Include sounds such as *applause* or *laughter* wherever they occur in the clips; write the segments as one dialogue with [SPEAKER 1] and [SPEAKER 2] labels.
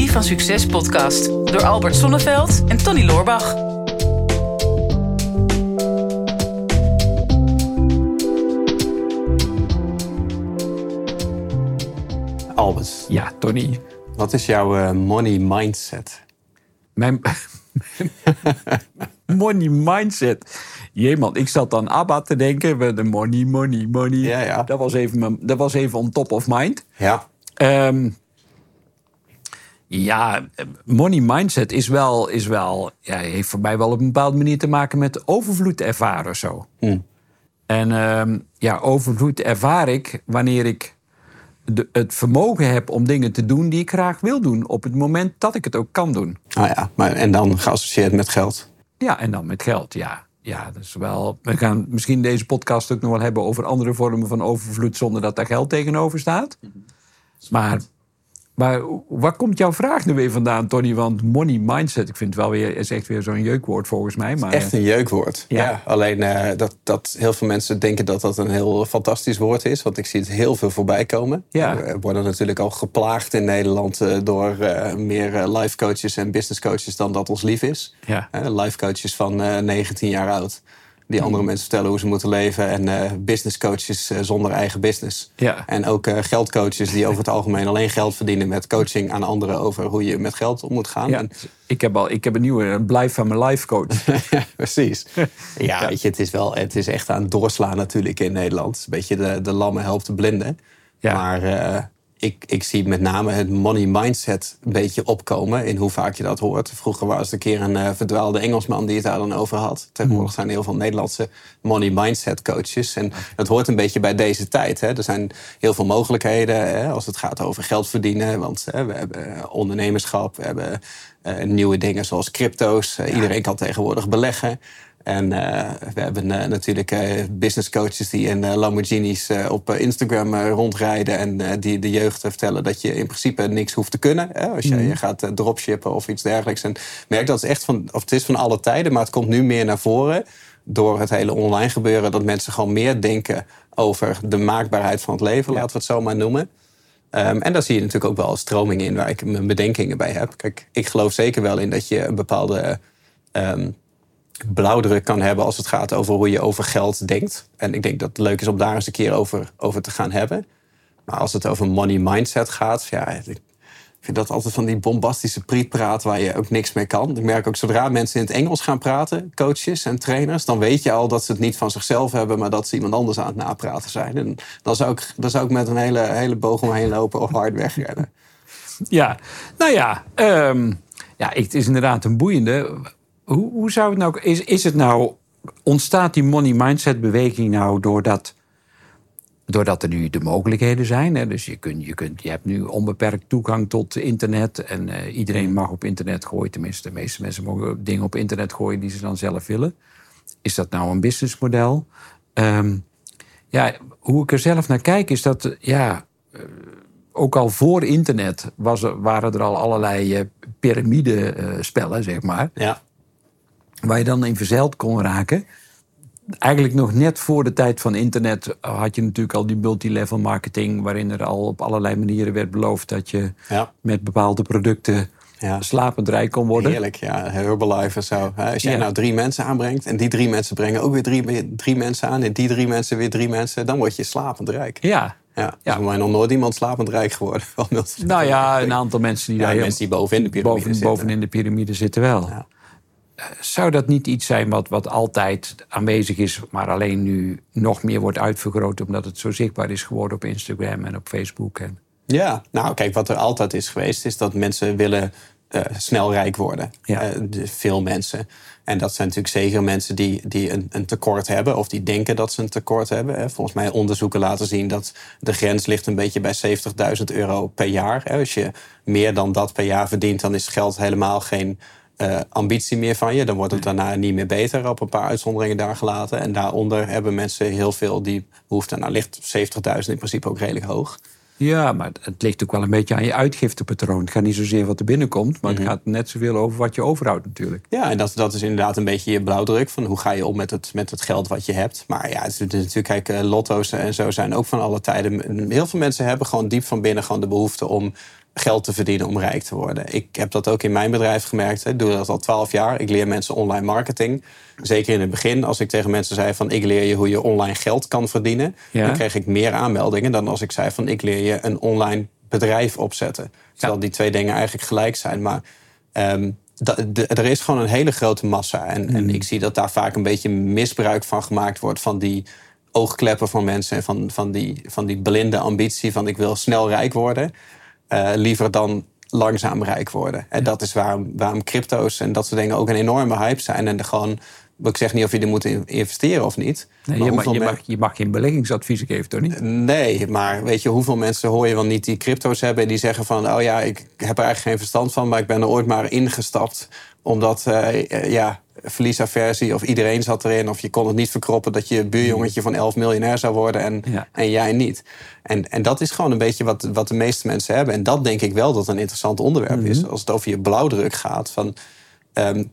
[SPEAKER 1] Psychologie van Succes podcast door Albert Sonneveld en Tony Loorbach.
[SPEAKER 2] Albert,
[SPEAKER 3] Ja, Tony.
[SPEAKER 2] wat is jouw eh, money mindset?
[SPEAKER 3] Mijn *laughs* money mindset. Jee man, ik zat aan ABBA te denken. met De money, money, money.
[SPEAKER 2] Ja, ja.
[SPEAKER 3] Dat was even, mijn- dat was even on top of mind.
[SPEAKER 2] Ja,
[SPEAKER 3] Ehm, ja, money mindset is wel, is wel ja, heeft voor mij wel op een bepaalde manier te maken met overvloed ervaren of zo. En ehm, ja, overvloed ervaar ik wanneer ik de, het vermogen heb om dingen te doen die ik graag wil doen. Op het moment dat ik het ook kan doen.
[SPEAKER 2] ah ja, maar, en dan geassocieerd met geld.
[SPEAKER 3] Ja, en dan met geld, ja. Ja, dat is wel. We gaan misschien deze podcast ook nog wel hebben over andere vormen van overvloed zonder dat daar geld tegenover staat. Maar, maar waar komt jouw vraag nu weer vandaan, Tony? Want money mindset, ik vind het wel weer, is echt weer zo'n jeukwoord volgens mij. Maar,
[SPEAKER 2] Echt een jeukwoord. Ja.
[SPEAKER 3] Ja.
[SPEAKER 2] alleen eh, dat, dat heel veel mensen denken dat dat een heel fantastisch woord is. Want ik zie het heel veel voorbij komen.
[SPEAKER 3] Ja.
[SPEAKER 2] We worden natuurlijk al geplaagd in Nederland eh, door eh, meer life coaches en business coaches dan dat ons lief is.
[SPEAKER 3] Ja.
[SPEAKER 2] Life coaches van eh 19 jaar oud. Die andere mensen vertellen hoe ze moeten leven. En eh, business coaches eh, zonder eigen business.
[SPEAKER 3] Ja.
[SPEAKER 2] En ook eh, geldcoaches die over het algemeen alleen geld verdienen met coaching aan anderen over hoe je met geld om moet gaan.
[SPEAKER 3] ja,
[SPEAKER 2] En-
[SPEAKER 3] ik, heb al, ik heb een nieuwe een blijf van mijn life coach. *laughs*
[SPEAKER 2] ja, precies. *laughs* Ja, weet je, het is, wel, het is echt aan het doorslaan natuurlijk in Nederland. Een beetje de, de lammen helpt de blinden.
[SPEAKER 3] Ja.
[SPEAKER 2] Maar ik, ik zie met name het money mindset een beetje opkomen in hoe vaak je dat hoort. Vroeger was het een keer een eh, verdwaalde Engelsman die het daar dan over had. Tegenwoordig zijn er heel veel Nederlandse money mindset coaches. En het hoort een beetje bij deze tijd. Hè. Er zijn heel veel mogelijkheden hè, als het gaat over geld verdienen. Want hè, we hebben eh, ondernemerschap, we hebben eh, nieuwe dingen zoals crypto's. Eh, Iedereen kan tegenwoordig beleggen. En eh, we hebben eh, natuurlijk eh, business coaches die in Lamborghinis op Instagram rondrijden. En die de jeugd vertellen dat je in principe niks hoeft te kunnen. Hè, als je, je gaat dropshippen of iets dergelijks. En merk dat het echt van, of het is van alle tijden, maar het komt nu meer naar voren. Door het hele online gebeuren. Dat mensen gewoon meer denken over de maakbaarheid van het leven, laten we het zo maar noemen. Ehm, en daar zie je natuurlijk ook wel stromingen in waar ik mijn bedenkingen bij heb. Kijk, ik geloof zeker wel in dat je een bepaalde ehm, blauwdruk kan hebben als het gaat over hoe je over geld denkt. En ik denk dat het leuk is om daar eens een keer over, over te gaan hebben. Maar als het over money mindset gaat, ja, ik vind dat altijd van die bombastische prietpraat waar je ook niks mee kan. Ik merk ook zodra mensen in het Engels gaan praten, coaches en trainers, dan weet je al dat ze het niet van zichzelf hebben, maar dat ze iemand anders aan het napraten zijn. En dan zou ik, dan zou ik met een hele, hele boog omheen lopen of hard wegrennen.
[SPEAKER 3] Ja, nou ja, ehm, ja, het is inderdaad een boeiende. Hoe, hoe zou het nou, is, is het nou, ontstaat die money mindset beweging nou doordat, doordat er nu de mogelijkheden zijn? Hè? Dus je, kunt, je, kunt, je hebt nu onbeperkt toegang tot internet en eh, iedereen mag op internet gooien. Tenminste, de meeste mensen mogen dingen op internet gooien die ze dan zelf willen. Is dat nou een businessmodel? Ehm, ja, hoe ik er zelf naar kijk is dat, eh, ja, ook al voor internet was er, waren er al allerlei eh, piramidespellen, zeg maar.
[SPEAKER 2] Ja,
[SPEAKER 3] Waar je dan in verzeild kon raken. Eigenlijk nog net voor de tijd van internet had je natuurlijk al die multilevel marketing. Waarin er al op allerlei manieren werd beloofd dat je
[SPEAKER 2] ja.
[SPEAKER 3] met bepaalde producten
[SPEAKER 2] Ja.
[SPEAKER 3] slapend rijk kon worden.
[SPEAKER 2] Heerlijk, ja. Herbalife en zo. Als jij
[SPEAKER 3] Ja.
[SPEAKER 2] nou drie mensen aanbrengt... en die drie mensen brengen ook weer drie, drie mensen aan... en die drie mensen weer drie mensen... dan word je slapend rijk.
[SPEAKER 3] Ja.
[SPEAKER 2] Ja, ja. Is mij nog nooit iemand slapend rijk geworden.
[SPEAKER 3] Nou ja, een aantal mensen die
[SPEAKER 2] Ja,
[SPEAKER 3] daar
[SPEAKER 2] mensen die bovenin de piramide
[SPEAKER 3] boven,
[SPEAKER 2] zitten.
[SPEAKER 3] bovenin de piramide zitten wel.
[SPEAKER 2] Ja.
[SPEAKER 3] Zou dat niet iets zijn wat, wat altijd aanwezig is, maar alleen nu nog meer wordt uitvergroot omdat het zo zichtbaar is geworden op Instagram en op Facebook? En...
[SPEAKER 2] Ja, nou kijk, wat er altijd is geweest... is dat mensen willen eh, snel rijk worden.
[SPEAKER 3] Ja.
[SPEAKER 2] Eh, veel mensen. En dat zijn natuurlijk zeker mensen die, die een, een tekort hebben... of die denken dat ze een tekort hebben. Volgens mij onderzoeken laten zien dat de grens ligt een beetje bij 70.000 euro per jaar. Als je meer dan dat per jaar verdient... dan is geld helemaal geen eh, ambitie meer van je. Dan wordt het daarna niet meer beter, op een paar uitzonderingen daar gelaten. En daaronder hebben mensen heel veel die behoefte. Nou ligt 70.000 in principe ook redelijk hoog.
[SPEAKER 3] Ja, maar het ligt ook wel een beetje aan je uitgiftepatroon. Het gaat niet zozeer wat er binnenkomt, maar
[SPEAKER 2] Mhm.
[SPEAKER 3] het gaat net zoveel over wat je overhoudt natuurlijk.
[SPEAKER 2] Ja, en dat, dat is inderdaad een beetje je blauwdruk. Van hoe ga je om met het, met het geld wat je hebt. Maar ja, het is natuurlijk, kijk, eh, lotto's en zo zijn ook van alle tijden. Heel veel mensen hebben gewoon diep van binnen gewoon de behoefte om geld te verdienen om rijk te worden. Ik heb dat ook in mijn bedrijf gemerkt. Ik doe dat al twaalf jaar. Ik leer mensen online marketing. Zeker in het begin, als ik tegen mensen zei van ik leer je hoe je online geld kan verdienen, dan kreeg ik meer aanmeldingen dan als ik zei van ik leer je een online bedrijf opzetten. Terwijl die twee dingen eigenlijk gelijk zijn. Maar um, er is gewoon een hele grote massa. En, en hmm. ik zie dat daar vaak een beetje misbruik van gemaakt wordt van die oogkleppen van mensen en van, van, die, van die blinde ambitie van ik wil snel rijk worden. Uh, liever dan langzaam rijk worden. En dat is waarom, waarom crypto's en dat soort dingen ook een enorme hype zijn. En er gewoon ik zeg niet of je er moet investeren of niet.
[SPEAKER 3] Nee, je, mag, je, mag, je, mag, geen beleggingsadvies geven, toch niet?
[SPEAKER 2] Nee, maar weet je, hoeveel mensen hoor je wel niet die crypto's hebben... en die zeggen van, oh ja, ik heb er eigenlijk geen verstand van... maar ik ben er ooit maar ingestapt omdat, uh, ja, verliesaversie of iedereen zat erin... of je kon het niet verkroppen dat je buurjongetje van 11 miljonair zou worden... en, en jij niet. En, en dat is gewoon een beetje wat, wat de meeste mensen hebben. En dat denk ik wel dat een interessant onderwerp is. Mhm. Als het over je blauwdruk gaat, van... Ehm,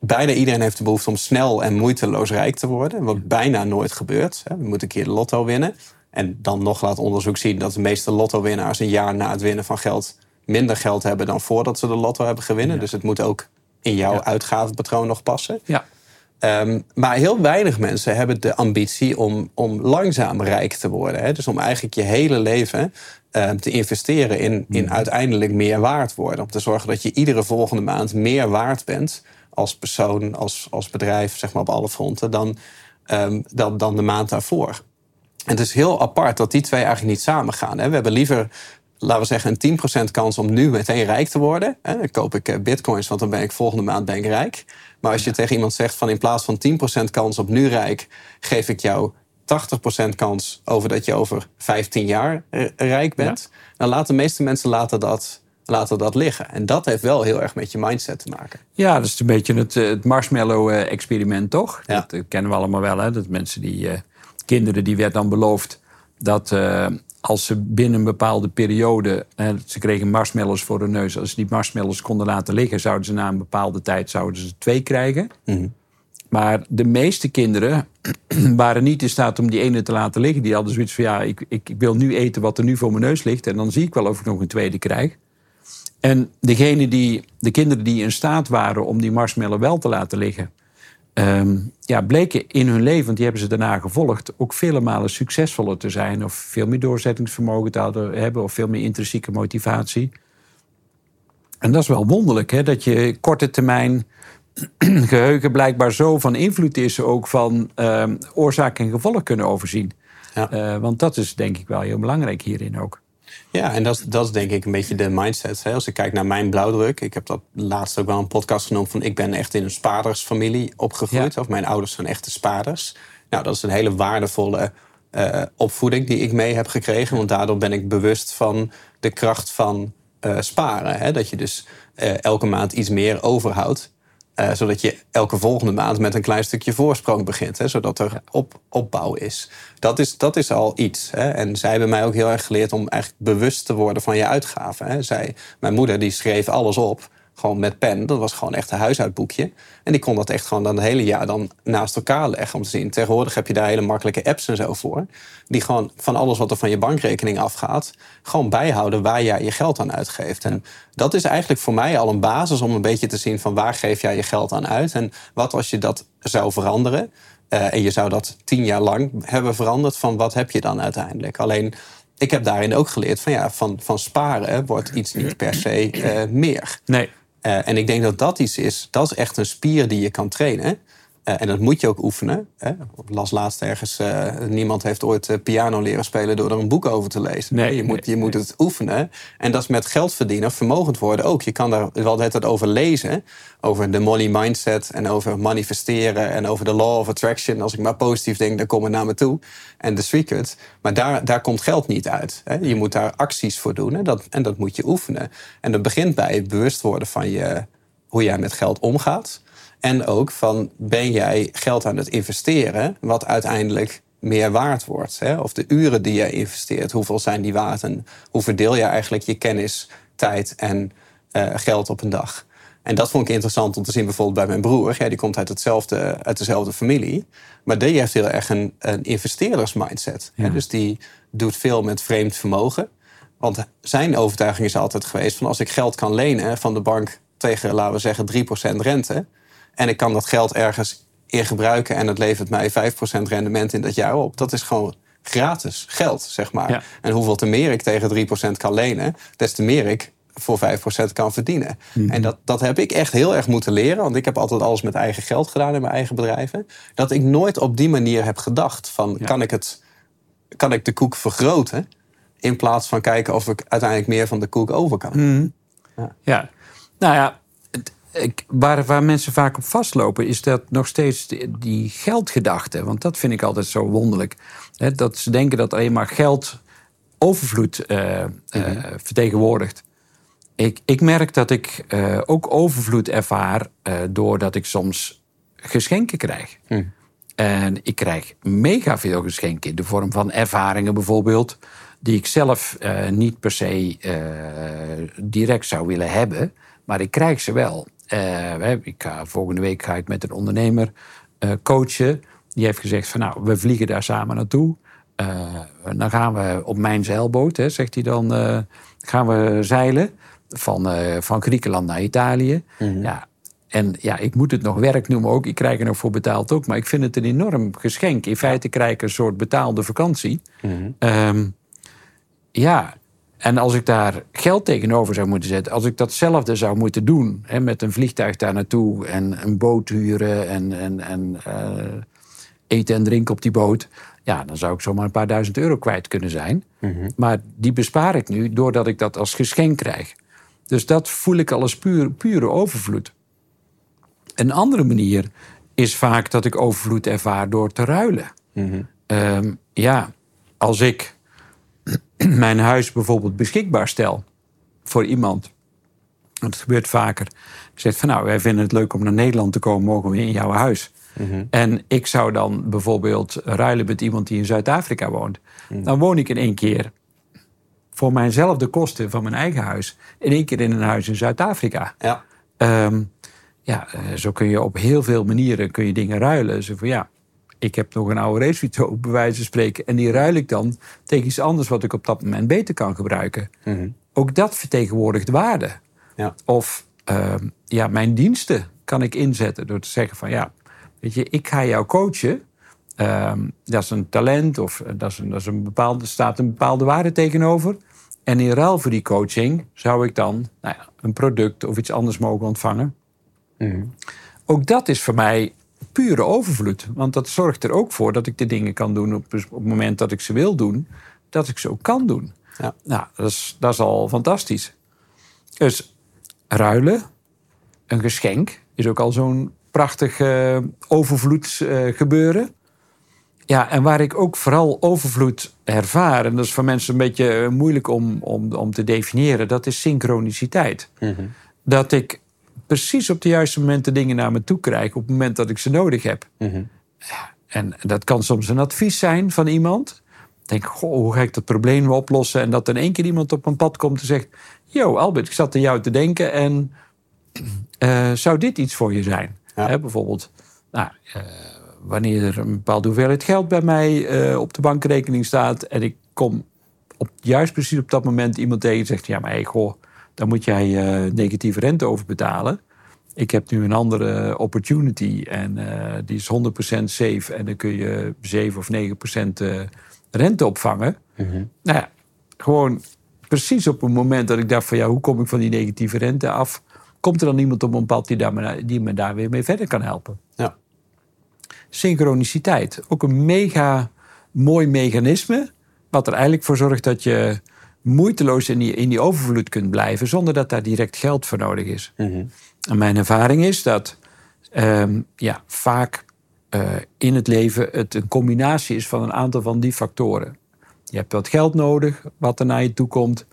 [SPEAKER 2] bijna iedereen heeft de behoefte om snel en moeiteloos rijk te worden. Wat bijna nooit gebeurt. We moeten een keer de lotto winnen. En dan nog laat onderzoek zien dat de meeste lotto-winnaars een jaar na het winnen van geld minder geld hebben dan voordat ze de lotto hebben gewonnen. Dus het moet ook in jouw ja. uitgavenpatroon nog passen. Ja. Ehm, maar heel weinig mensen hebben de ambitie om, om langzaam rijk te worden. Hè? Dus om eigenlijk je hele leven ehm, te investeren in, in hmm. uiteindelijk meer waard worden. Om te zorgen dat je iedere volgende maand meer waard bent als persoon, als, als bedrijf, zeg maar op alle fronten, dan, um, dan, dan de maand daarvoor. En het is heel apart dat die twee eigenlijk niet samen gaan. Hè. We hebben liever, laten we zeggen, een 10% kans om nu meteen rijk te worden. Hè. Dan koop ik eh, bitcoins, want dan ben ik volgende maand ben ik rijk. Maar als je tegen iemand zegt van in plaats van 10% kans op nu rijk, geef ik jou 80% kans over dat je over 15 jaar eh, rijk bent. Dan laten de meeste mensen laten dat laten dat liggen. En dat heeft wel heel erg met je mindset te maken.
[SPEAKER 3] Ja, dat is een beetje het, eh, het marshmallow-experiment, toch? Dat kennen we allemaal wel, hè? Dat mensen die... Uh, kinderen, die werd dan beloofd dat als ze binnen een bepaalde periode... ze kregen marshmallows voor hun neus. Als ze die marshmallows konden laten liggen... zouden ze na een bepaalde tijd zouden ze twee krijgen. Mhm. Maar de meeste kinderen *clears throat* waren niet in staat om die ene te laten liggen. Die hadden zoiets van, ja, ik, ik wil nu eten wat er nu voor mijn neus ligt... en dan zie ik wel of ik nog een tweede krijg. En degene die, de kinderen die in staat waren om die marshmallow wel te laten liggen, ehm, ja, bleken in hun leven, want die hebben ze daarna gevolgd, ook vele malen succesvoller te zijn. Of veel meer doorzettingsvermogen te hebben, of veel meer intrinsieke motivatie. En dat is wel wonderlijk, hè, dat je korte termijn *clears throat* geheugen blijkbaar zo van invloed is, ook van um, oorzaak en gevolg kunnen overzien. Ja. Uh, want dat is denk ik wel heel belangrijk hierin ook.
[SPEAKER 2] Ja, en dat, is, dat is denk ik een beetje de mindset. Hè. Als ik kijk naar mijn blauwdruk, ik heb dat laatst ook wel een podcast genoemd van ik ben echt in een spaardersfamilie opgegroeid. Of mijn ouders zijn echte spaarders. Nou, dat is een hele waardevolle uh, opvoeding die ik mee heb gekregen. Want daardoor ben ik bewust van de kracht van uh, sparen. Hè. Dat je dus uh, elke maand iets meer overhoudt. Uh, zodat je elke volgende maand met een klein stukje voorsprong begint. Hè, zodat er op, opbouw is. Dat is, dat is al iets. Hè. En zij hebben mij ook heel erg geleerd om eigenlijk bewust te worden van je uitgaven. Hè. Zij, mijn moeder die schreef alles op. Gewoon met pen. Dat was gewoon echt een huishoudboekje. En die kon dat echt gewoon dan het hele jaar dan naast elkaar leggen om te zien. Tegenwoordig heb je daar hele makkelijke apps en zo voor. Die gewoon van alles wat er van je bankrekening afgaat, gewoon bijhouden waar jij je geld aan uitgeeft. En dat is eigenlijk voor mij al een basis om een beetje te zien van waar geef jij je geld aan uit. En wat als je dat zou veranderen. Uh, en je zou dat tien jaar lang hebben veranderd, van wat heb je dan uiteindelijk? Alleen ik heb daarin ook geleerd van ja, van, van sparen wordt iets niet per se uh, meer.
[SPEAKER 3] Nee.
[SPEAKER 2] Uh, en ik denk dat dat iets is, dat is echt een spier die je kan trainen. Uh, en dat moet je ook oefenen. Hè. Ik las laatst ergens, uh, niemand heeft ooit piano leren spelen door er een boek over te lezen. Nee, je moet, je moet het oefenen. En dat is met geld verdienen, vermogend worden ook. Je kan daar wel het over lezen. Over de money mindset en over manifesteren en over de law of attraction. Als ik maar positief denk, dan komen naar me toe. En de secret. Maar daar, daar komt geld niet uit. Hè. Je moet daar acties voor doen hè. Dat, en dat moet je oefenen. En dat begint bij het bewust worden van je, hoe jij met geld omgaat. En ook van ben jij geld aan het investeren, wat uiteindelijk meer waard wordt. Hè? Of de uren die jij investeert, hoeveel zijn die waard en hoe verdeel je eigenlijk je kennis, tijd en uh, geld op een dag. En dat vond ik interessant om te zien bijvoorbeeld bij mijn broer. Ja, die komt uit, hetzelfde, uit dezelfde familie. Maar die heeft heel erg een, een investeerdersmindset. Ja. Dus die doet veel met vreemd vermogen Want zijn overtuiging is altijd geweest van als ik geld kan lenen van de bank tegen, laten we zeggen, 3% rente. En ik kan dat geld ergens in gebruiken en het levert mij 5% rendement in dat jaar op. Dat is gewoon gratis geld, zeg maar.
[SPEAKER 3] Ja.
[SPEAKER 2] En hoeveel te meer ik tegen 3% kan lenen, des te meer ik voor 5% kan verdienen. En dat, dat heb ik echt heel erg moeten leren. Want ik heb altijd alles met eigen geld gedaan in mijn eigen bedrijven. Dat ik nooit op die manier heb gedacht van
[SPEAKER 3] Ja.
[SPEAKER 2] kan, ik het, kan ik de koek vergroten? In plaats van kijken of ik uiteindelijk meer van de koek over kan.
[SPEAKER 3] Ja, nou ja, ik, waar, waar mensen vaak op vastlopen, is dat nog steeds die, die geldgedachte. Want dat vind ik altijd zo wonderlijk. Hè, dat ze denken dat alleen maar geld overvloed eh, eh, vertegenwoordigt. Ik, ik merk dat ik eh, ook overvloed ervaar doordat ik soms geschenken krijg. En ik krijg mega veel geschenken in de vorm van ervaringen bijvoorbeeld, die ik zelf niet per se direct zou willen hebben, maar ik krijg ze wel. Eh, ik ga, volgende week ga ik met een ondernemer eh, coachen. Die heeft gezegd van nou, we vliegen daar samen naartoe. Eh, dan gaan we op mijn zeilboot, hè, zegt hij dan, gaan we zeilen van, van Griekenland naar Italië. Ja, en ja, ik moet het nog werk noemen ook. Ik krijg er nog voor betaald ook. Maar ik vind het een enorm geschenk. In feite krijg ik een soort betaalde vakantie. Ehm, ja, en als ik daar geld tegenover zou moeten zetten... als ik datzelfde zou moeten doen... Hè, met een vliegtuig daar naartoe en een boot huren... en, en, en eh, eten en drinken op die boot... ja, dan zou ik zomaar een paar duizend euro kwijt kunnen zijn. Maar die bespaar ik nu doordat ik dat als geschenk krijg. Dus dat voel ik al als puur, pure overvloed. Een andere manier is vaak dat ik overvloed ervaar door te ruilen. Ehm, ja, als ik *clears throat* mijn huis bijvoorbeeld beschikbaar stel voor iemand. Dat gebeurt vaker. Ik zeg van nou, wij vinden het leuk om naar Nederland te komen, mogen we in jouw huis. En ik zou dan bijvoorbeeld ruilen met iemand die in Zuid-Afrika woont. Dan woon ik in één keer voor mijnzelfde kosten van mijn eigen huis. In één keer in een huis in Zuid-Afrika.
[SPEAKER 2] Ja.
[SPEAKER 3] Ehm, ja, eh, zo kun je op heel veel manieren kun je dingen ruilen. Zo van ja, ik heb nog een oude racevito, bij wijze van spreken. En die ruil ik dan tegen iets anders wat ik op dat moment beter kan gebruiken. Ook dat vertegenwoordigt waarde.
[SPEAKER 2] Ja.
[SPEAKER 3] Of ehm, ja, mijn diensten kan ik inzetten door te zeggen van ja, weet je, ik ga jou coachen. Ehm, dat is een talent of eh, dat is een, dat is een bepaalde, staat een bepaalde waarde tegenover. En in ruil voor die coaching zou ik dan nou ja, een product of iets anders mogen ontvangen. Ook dat is voor mij pure overvloed. Want dat zorgt er ook voor dat ik de dingen kan doen op, op het moment dat ik ze wil doen. Dat ik ze ook kan doen.
[SPEAKER 2] Ja.
[SPEAKER 3] Nou, dat is, dat is al fantastisch. Dus ruilen, een geschenk, is ook al zo'n prachtig eh overvloedsgebeuren. ja, en waar ik ook vooral overvloed ervaar, en dat is voor mensen een beetje moeilijk om, om, om te definiëren, dat is synchroniciteit. Dat ik precies op de juiste momenten dingen naar me toe krijg, op het moment dat ik ze nodig heb. Ja, en dat kan soms een advies zijn van iemand. Ik denk, goh, hoe ga ik dat probleem oplossen? En dat in één keer iemand op mijn pad komt en zegt... Yo, Albert, ik zat aan jou te denken en eh, zou dit iets voor je zijn?
[SPEAKER 2] Ja.
[SPEAKER 3] Hè, bijvoorbeeld, nou, eh, wanneer er een bepaalde hoeveelheid geld bij mij eh, op de bankrekening staat... en ik kom op, juist precies op dat moment iemand tegen die zegt... ja, maar hey, goh, daar moet jij eh, negatieve rente over betalen... Ik heb nu een andere opportunity en eh, die is 100% safe. En dan kun je 7 of 9% eh, rente opvangen. Nou ja, gewoon precies op het moment dat ik dacht van ja, hoe kom ik van die negatieve rente af? Komt er dan iemand op mijn pad die, daar me, die me daar weer mee verder kan helpen?
[SPEAKER 2] Ja.
[SPEAKER 3] Synchroniciteit, ook een mega mooi mechanisme. Wat er eigenlijk voor zorgt dat je moeiteloos in die, in die overvloed kunt blijven. zonder dat daar direct geld voor nodig is. En mijn ervaring is dat ehm, ja, vaak eh, in het leven het een combinatie is van een aantal van die factoren. Je hebt wat geld nodig, wat er naar je toe komt.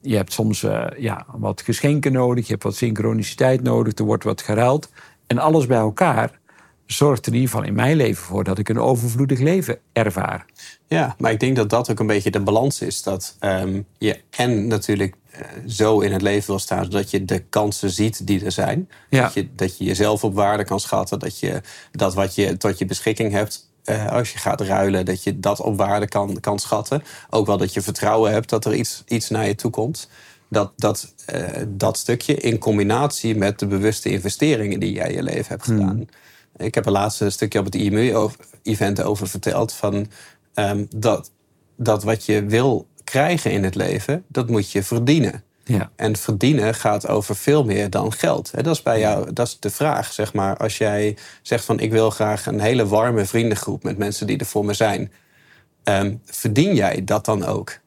[SPEAKER 3] Je hebt soms eh, ja, wat geschenken nodig, je hebt wat synchroniciteit nodig, er wordt wat geruild. En alles bij elkaar zorgt er in ieder geval in mijn leven voor dat ik een overvloedig leven ervaar.
[SPEAKER 2] Ja, maar ik denk dat dat ook een beetje de balans is. Dat ehm, je en natuurlijk eh, zo in het leven wil staan... dat je de kansen ziet die er zijn.
[SPEAKER 3] Ja.
[SPEAKER 2] Dat, je, dat je jezelf op waarde kan schatten. Dat je dat wat je tot je beschikking hebt eh, als je gaat ruilen, dat je dat op waarde kan, kan schatten. Ook wel dat je vertrouwen hebt dat er iets, iets naar je toe komt. Dat, dat, eh, dat stukje in combinatie met de bewuste investeringen die jij in je leven hebt gedaan. Ik heb een laatste stukje op het IMU-event over verteld. Van, ehm, dat, dat wat je wil krijgen in het leven, dat moet je verdienen.
[SPEAKER 3] Ja.
[SPEAKER 2] En verdienen gaat over veel meer dan geld. Dat is bij jou, dat is de vraag, zeg maar. Als jij zegt van ik wil graag een hele warme vriendengroep met mensen die er voor me zijn. Ehm, verdien jij dat dan ook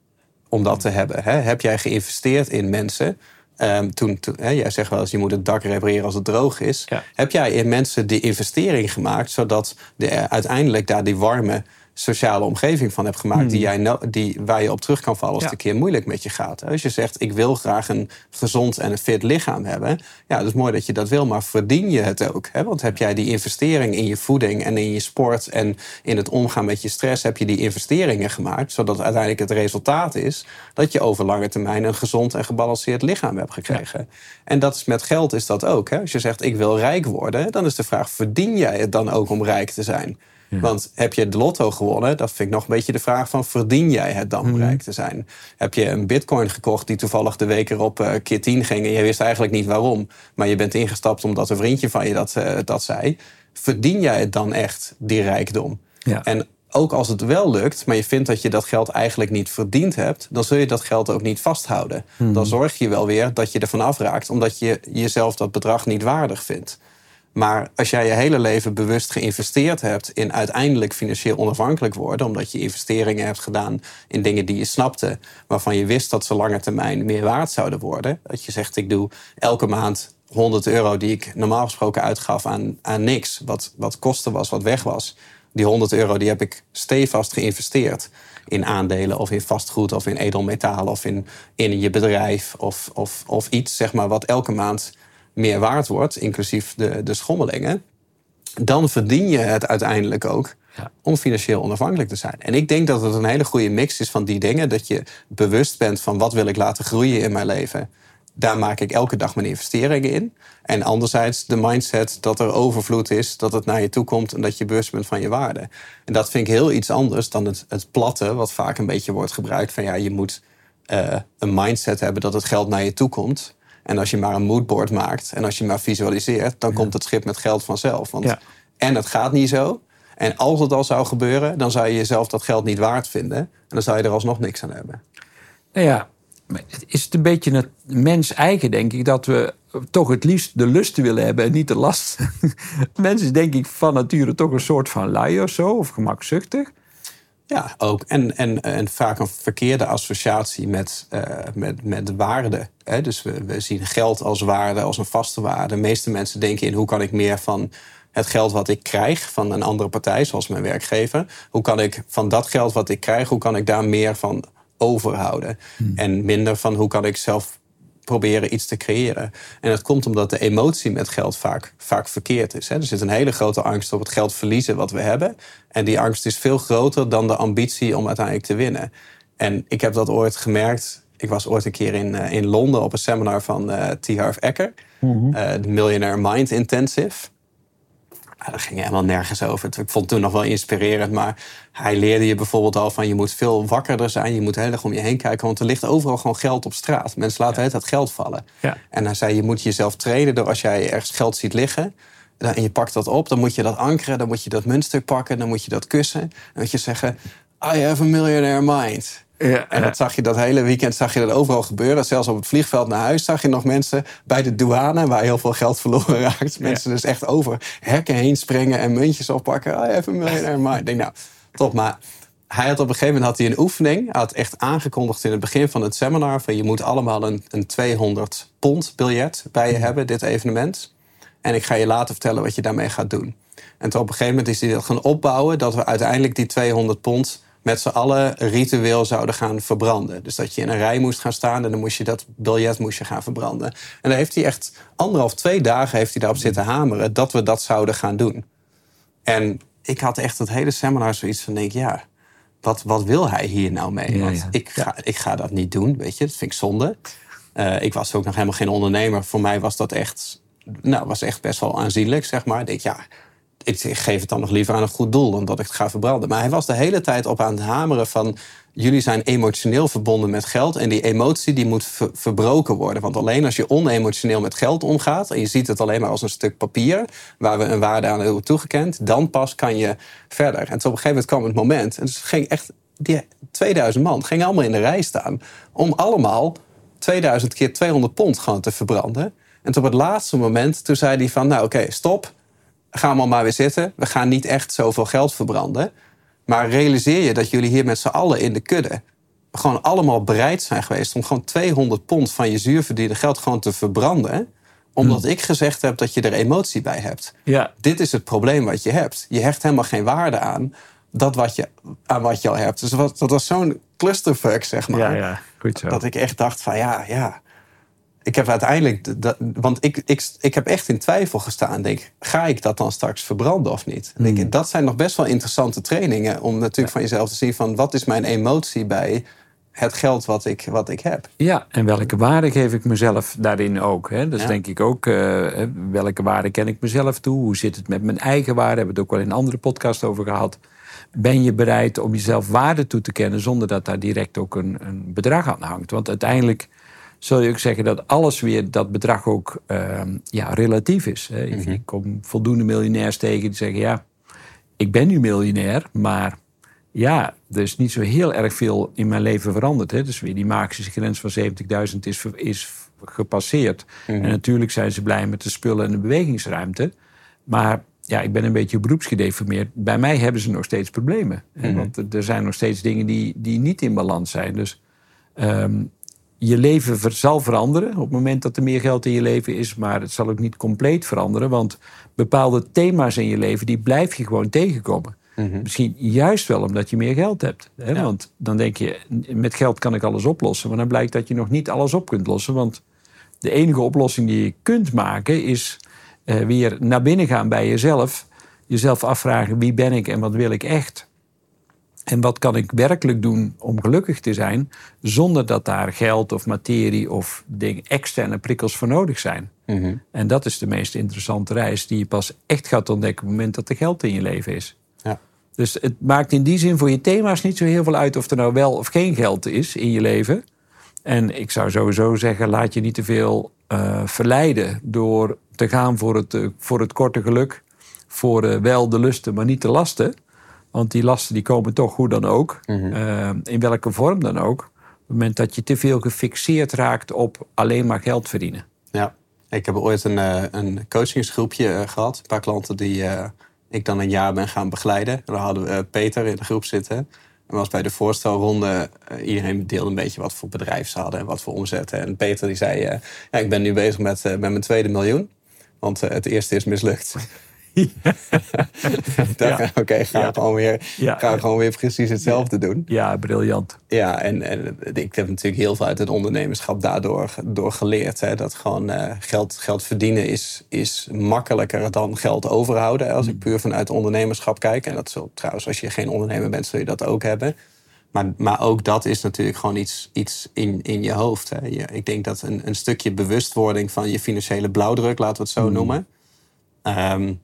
[SPEAKER 2] om dat te hebben? Hè? Heb jij geïnvesteerd in mensen? Ehm, toen, toen, hè, jij zegt wel eens, je moet het dak repareren als het droog is.
[SPEAKER 3] Ja.
[SPEAKER 2] Heb jij in mensen die investering gemaakt, zodat de, uiteindelijk daar die warme sociale omgeving van hebt gemaakt, die jij no- die, waar je op terug kan vallen als
[SPEAKER 3] Hmm. Ja.
[SPEAKER 2] het een keer moeilijk met je gaat. Als je zegt, ik wil graag een gezond en een fit lichaam hebben, ja, dat is mooi dat je dat wil, maar verdien je het ook? Hè? Want heb jij die investering in je voeding en in je sport en in het omgaan met je stress, heb je die investeringen gemaakt, zodat uiteindelijk het resultaat is dat je over lange termijn een gezond en gebalanceerd lichaam hebt gekregen. En dat is met geld is dat ook. Hè? Als je zegt, ik wil rijk worden, dan is de vraag, verdien jij het dan ook om rijk te zijn? Want heb je de lotto gewonnen, dat vind ik nog een beetje de vraag van... verdien jij het dan om rijk te zijn? Heb je een bitcoin gekocht die toevallig de week erop eh, keer 10 ging... en je wist eigenlijk niet waarom, maar je bent ingestapt omdat een vriendje van je dat, eh, dat zei... verdien jij het dan echt, die rijkdom?
[SPEAKER 3] Ja.
[SPEAKER 2] En ook als het wel lukt, maar je vindt dat je dat geld eigenlijk niet verdiend hebt... dan zul je dat geld ook niet vasthouden. Dan zorg je wel weer dat je ervan afraakt... omdat je jezelf dat bedrag niet waardig vindt. Maar als jij je hele leven bewust geïnvesteerd hebt in uiteindelijk financieel onafhankelijk worden, omdat je investeringen hebt gedaan in dingen die je snapte, waarvan je wist dat ze lange termijn meer waard zouden worden. Dat je zegt, ik doe elke maand 100 euro die ik normaal gesproken uitgaf aan, aan niks, wat, wat kosten was, wat weg was. Die 100 euro die heb ik stevast geïnvesteerd in aandelen of in vastgoed of in edelmetalen of in, in je bedrijf of, of, of iets zeg maar, wat elke maand meer waard wordt, inclusief de, de schommelingen, dan verdien je het uiteindelijk ook
[SPEAKER 3] Ja.
[SPEAKER 2] om financieel onafhankelijk te zijn. En ik denk dat het een hele goede mix is van die dingen. Dat je bewust bent van wat wil ik laten groeien in mijn leven. Daar maak ik elke dag mijn investeringen in. En anderzijds de mindset dat er overvloed is, dat het naar je toe komt en dat je bewust bent van je waarde. En dat vind ik heel iets anders dan het, het platte, wat vaak een beetje wordt gebruikt van ja, je moet eh, een mindset hebben dat het geld naar je toe komt. En als je maar een moodboard maakt en als je maar visualiseert, dan komt het schip met geld vanzelf. Want
[SPEAKER 3] Ja.
[SPEAKER 2] en het gaat niet zo. En als het al zou gebeuren, dan zou je jezelf dat geld niet waard vinden. En dan zou je er alsnog niks aan hebben.
[SPEAKER 3] Nou ja, het is het een beetje het mens eigen, denk ik, dat we toch het liefst de lust willen hebben en niet de last. *laughs* Mens is denk ik van nature toch een soort van lui of zo, of gemakzuchtig.
[SPEAKER 2] Ja, ook. En, en, en vaak een verkeerde associatie met, eh, met, met waarde. Hè? Dus we, we zien geld als waarde, als een vaste waarde. De meeste mensen denken in hoe kan ik meer van het geld wat ik krijg van een andere partij, zoals mijn werkgever. Hoe kan ik van dat geld wat ik krijg, hoe kan ik daar meer van overhouden? En minder van hoe kan ik zelf proberen iets te creëren. En dat komt omdat de emotie met geld vaak, vaak verkeerd is. Hè. Er zit een hele grote angst op het geld verliezen wat we hebben. En die angst is veel groter dan de ambitie om uiteindelijk te winnen. En ik heb dat ooit gemerkt. Ik was ooit een keer in, eh, in Londen op een seminar van eh T. Harv Eker. eh, de Millionaire Mind Intensive. Ah, dat ging helemaal nergens over. Ik vond het toen nog wel inspirerend, maar hij leerde je bijvoorbeeld al van je moet veel wakkerder zijn. Je moet heel erg om je heen kijken, want er ligt overal gewoon geld op straat. Mensen laten het geld vallen.
[SPEAKER 3] Ja.
[SPEAKER 2] En hij zei, je moet jezelf trainen door als jij ergens geld ziet liggen dan- en je pakt dat op, dan moet je dat ankeren, dan moet je dat muntstuk pakken, dan moet je dat kussen. Dan moet je zeggen, I have a millionaire mind.
[SPEAKER 3] Ja,
[SPEAKER 2] En dat zag je dat hele weekend zag je dat overal gebeuren. Zelfs op het vliegveld naar huis zag je nog mensen bij de douane... waar heel veel geld verloren *laughs* raakt. Mensen dus echt over hekken heen springen en muntjes oppakken. Have a millionaire mind. Ik denk, nou, top. Maar hij had op een gegeven moment had hij een oefening. Hij had echt aangekondigd in het begin van het seminar... van je moet allemaal een, een 200 pond biljet bij je hebben, dit evenement. En ik ga je later vertellen wat je daarmee gaat doen. En toen op een gegeven moment is hij dat gaan opbouwen... dat we uiteindelijk die 200 pond met z'n allen ritueel zouden gaan verbranden. Dus dat je in een rij moest gaan staan en dan moest je dat biljet moest je gaan verbranden. En daar heeft hij echt anderhalf, twee dagen heeft hij daarop zitten hameren... dat we dat zouden gaan doen. En ik had echt het hele seminar zoiets van, denk ja, wat, wat wil hij hier nou mee? Want
[SPEAKER 3] ja.
[SPEAKER 2] Ik, ga, ik ga dat niet doen, weet je, dat vind ik zonde. Eh, ik was ook nog helemaal geen ondernemer. Voor mij was dat echt, nou, was echt best wel aanzienlijk, zeg maar. Ik denk, ja, ik geef het dan nog liever aan een goed doel dan dat ik het ga verbranden. Maar hij was de hele tijd op aan het hameren van jullie zijn emotioneel verbonden met geld en die emotie die moet verbroken worden. Want alleen als je onemotioneel met geld omgaat en je ziet het alleen maar als een stuk papier waar we een waarde aan hebben toegekend, dan pas kan je verder. En op een gegeven moment kwam het moment en dus ging echt die 2000 man gingen allemaal in de rij staan om allemaal 2000 keer 200 pond gewoon te verbranden. En op het laatste moment, toen zei hij van, nou oké, stop, gaan we maar weer zitten. We gaan niet echt zoveel geld verbranden. Maar realiseer je dat jullie hier met z'n allen in de kudde gewoon allemaal bereid zijn geweest om gewoon 200 pond van je zuurverdiende geld gewoon te verbranden. Omdat hmm. ik gezegd heb dat je er emotie bij hebt.
[SPEAKER 3] Ja.
[SPEAKER 2] Dit is het probleem wat je hebt. Je hecht helemaal geen waarde aan dat wat je, aan wat je al hebt. Dus dat was zo'n clusterfuck, zeg maar.
[SPEAKER 3] Ja, ja, goed zo.
[SPEAKER 2] Dat ik echt dacht van ja, ja. Ik heb uiteindelijk, dat, want ik, ik, ik heb echt in twijfel gestaan. Denk, ga ik dat dan straks verbranden of niet? Denk, hmm. dat zijn nog best wel interessante trainingen om natuurlijk van jezelf te zien van wat is mijn emotie bij het geld wat ik, wat ik heb.
[SPEAKER 3] Ja, en welke waarde geef ik mezelf daarin ook? Hè? Dus denk ik ook, uh, welke waarde ken ik mezelf toe? Hoe zit het met mijn eigen waarde? Hebben we het ook wel in een andere podcast over gehad ben je bereid om jezelf waarde toe te kennen zonder dat daar direct ook een, een bedrag aan hangt? Want uiteindelijk zul je ook zeggen dat alles weer dat bedrag ook ehm, ja, relatief is. Hè? Mhm. Ik kom voldoende miljonairs tegen die zeggen: ja, ik ben nu miljonair, maar ja, er is niet zo heel erg veel in mijn leven veranderd. Hè? Dus weer die magische grens van 70.000 is, is gepasseerd. Mhm. En natuurlijk zijn ze blij met de spullen en de bewegingsruimte. Maar ja, ik ben een beetje beroepsgedeformeerd. Bij mij hebben ze nog steeds problemen. Mm Want er zijn nog steeds dingen die, die niet in balans zijn. Dus ehm, je leven zal veranderen op het moment dat er meer geld in je leven is. Maar het zal ook niet compleet veranderen. Want bepaalde thema's in je leven, die blijf je gewoon tegenkomen. Mhm. Misschien juist wel omdat je meer geld hebt. Hè? Want dan denk je, met geld kan ik alles oplossen. Maar dan blijkt dat je nog niet alles op kunt lossen. Want de enige oplossing die je kunt maken is uh, weer naar binnen gaan bij jezelf. Jezelf afvragen wie ben ik en wat wil ik echt. En wat kan ik werkelijk doen om gelukkig te zijn, zonder dat daar geld of materie of ding, externe prikkels voor nodig zijn. Mhm. En dat is de meest interessante reis die je pas echt gaat ontdekken op het moment dat er geld in je leven is.
[SPEAKER 2] Ja.
[SPEAKER 3] Dus het maakt in die zin voor je thema's niet zo heel veel uit of er nou wel of geen geld is in je leven. En ik zou sowieso zeggen, laat je niet te veel uh, verleiden door te gaan voor het, eh, voor het korte geluk. Voor uh, wel de lusten, maar niet de lasten. Want die lasten die komen toch hoe dan ook. Mhm. in welke vorm dan ook. Op het moment dat je te veel gefixeerd raakt op alleen maar geld verdienen.
[SPEAKER 2] Ja, ik heb ooit een, een coachingsgroepje gehad. Een paar klanten die ik dan een jaar ben gaan begeleiden. Daar hadden we Peter in de groep zitten. En was bij de voorstelronde, uh, iedereen deelde een beetje wat voor bedrijf ze hadden en wat voor omzetten. En Peter die zei, uh, ja, ik ben nu bezig met, uh, met mijn tweede miljoen. Want het eerste is mislukt. *laughs* Ja. Oké, ga, ja. gewoon weer, ga gewoon weer precies hetzelfde doen.
[SPEAKER 3] Ja, briljant.
[SPEAKER 2] Ja, en, en ik heb natuurlijk heel veel uit het ondernemerschap daardoor door geleerd. Hè, dat gewoon uh, geld, geld verdienen is, is makkelijker dan geld overhouden. Als ik mm. puur vanuit ondernemerschap kijk. En dat zult trouwens, als je geen ondernemer bent, zul je dat ook hebben. Maar, maar ook dat is natuurlijk gewoon iets, iets in, in je hoofd. Hè. Je, ik denk dat een, een stukje bewustwording van je financiële blauwdruk, laten we het zo mm. noemen. Um,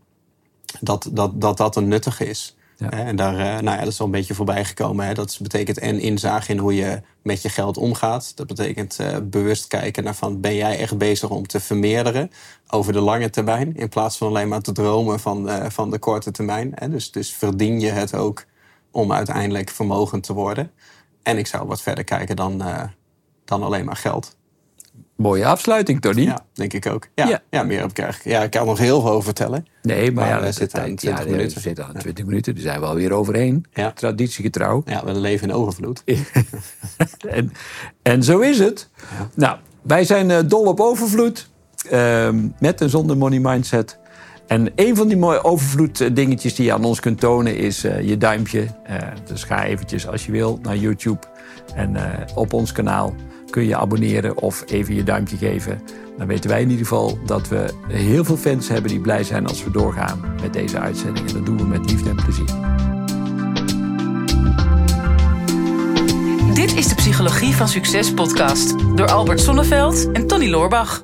[SPEAKER 2] dat dat, dat, dat een nuttige is. En daar, eh, nou ja, dat is al een beetje voorbij gekomen. Hè. Dat betekent en inzage in hoe je met je geld omgaat. Dat betekent uh, bewust kijken naar van ben jij echt bezig om te vermeerderen over de lange termijn. In plaats van alleen maar te dromen van, uh, van de korte termijn. Hè. Dus, dus verdien je het ook om uiteindelijk vermogend te worden. En ik zou wat verder kijken dan, dan alleen maar geld.
[SPEAKER 3] Mooie afsluiting, Tony.
[SPEAKER 2] Ja, denk ik ook. Ja, ja. meer op krijg Ja, ik kan nog heel veel over vertellen.
[SPEAKER 3] Nee, maar, ja, we zitten aan 20 minuten. We zitten aan 20 minuten, daar zijn we alweer overheen. Ja. Traditiegetrouw.
[SPEAKER 2] Ja, we leven in overvloed. *laughs*
[SPEAKER 3] en, en zo is het. Nou, wij zijn uh, dol op overvloed. Uh, met en zonder money mindset. En een van die mooie overvloed eh, dingetjes die je aan ons kunt tonen is uh, je duimpje. Dus ga eventjes als je wil naar YouTube en op ons kanaal kun je abonneren of even je duimpje geven. Dan weten wij in ieder geval dat we heel veel fans hebben die blij zijn als we doorgaan met deze uitzending. En dat doen we met liefde en plezier.
[SPEAKER 1] Dit is de Psychologie van Succes podcast door Albert Sonneveld en Tony Loorbach.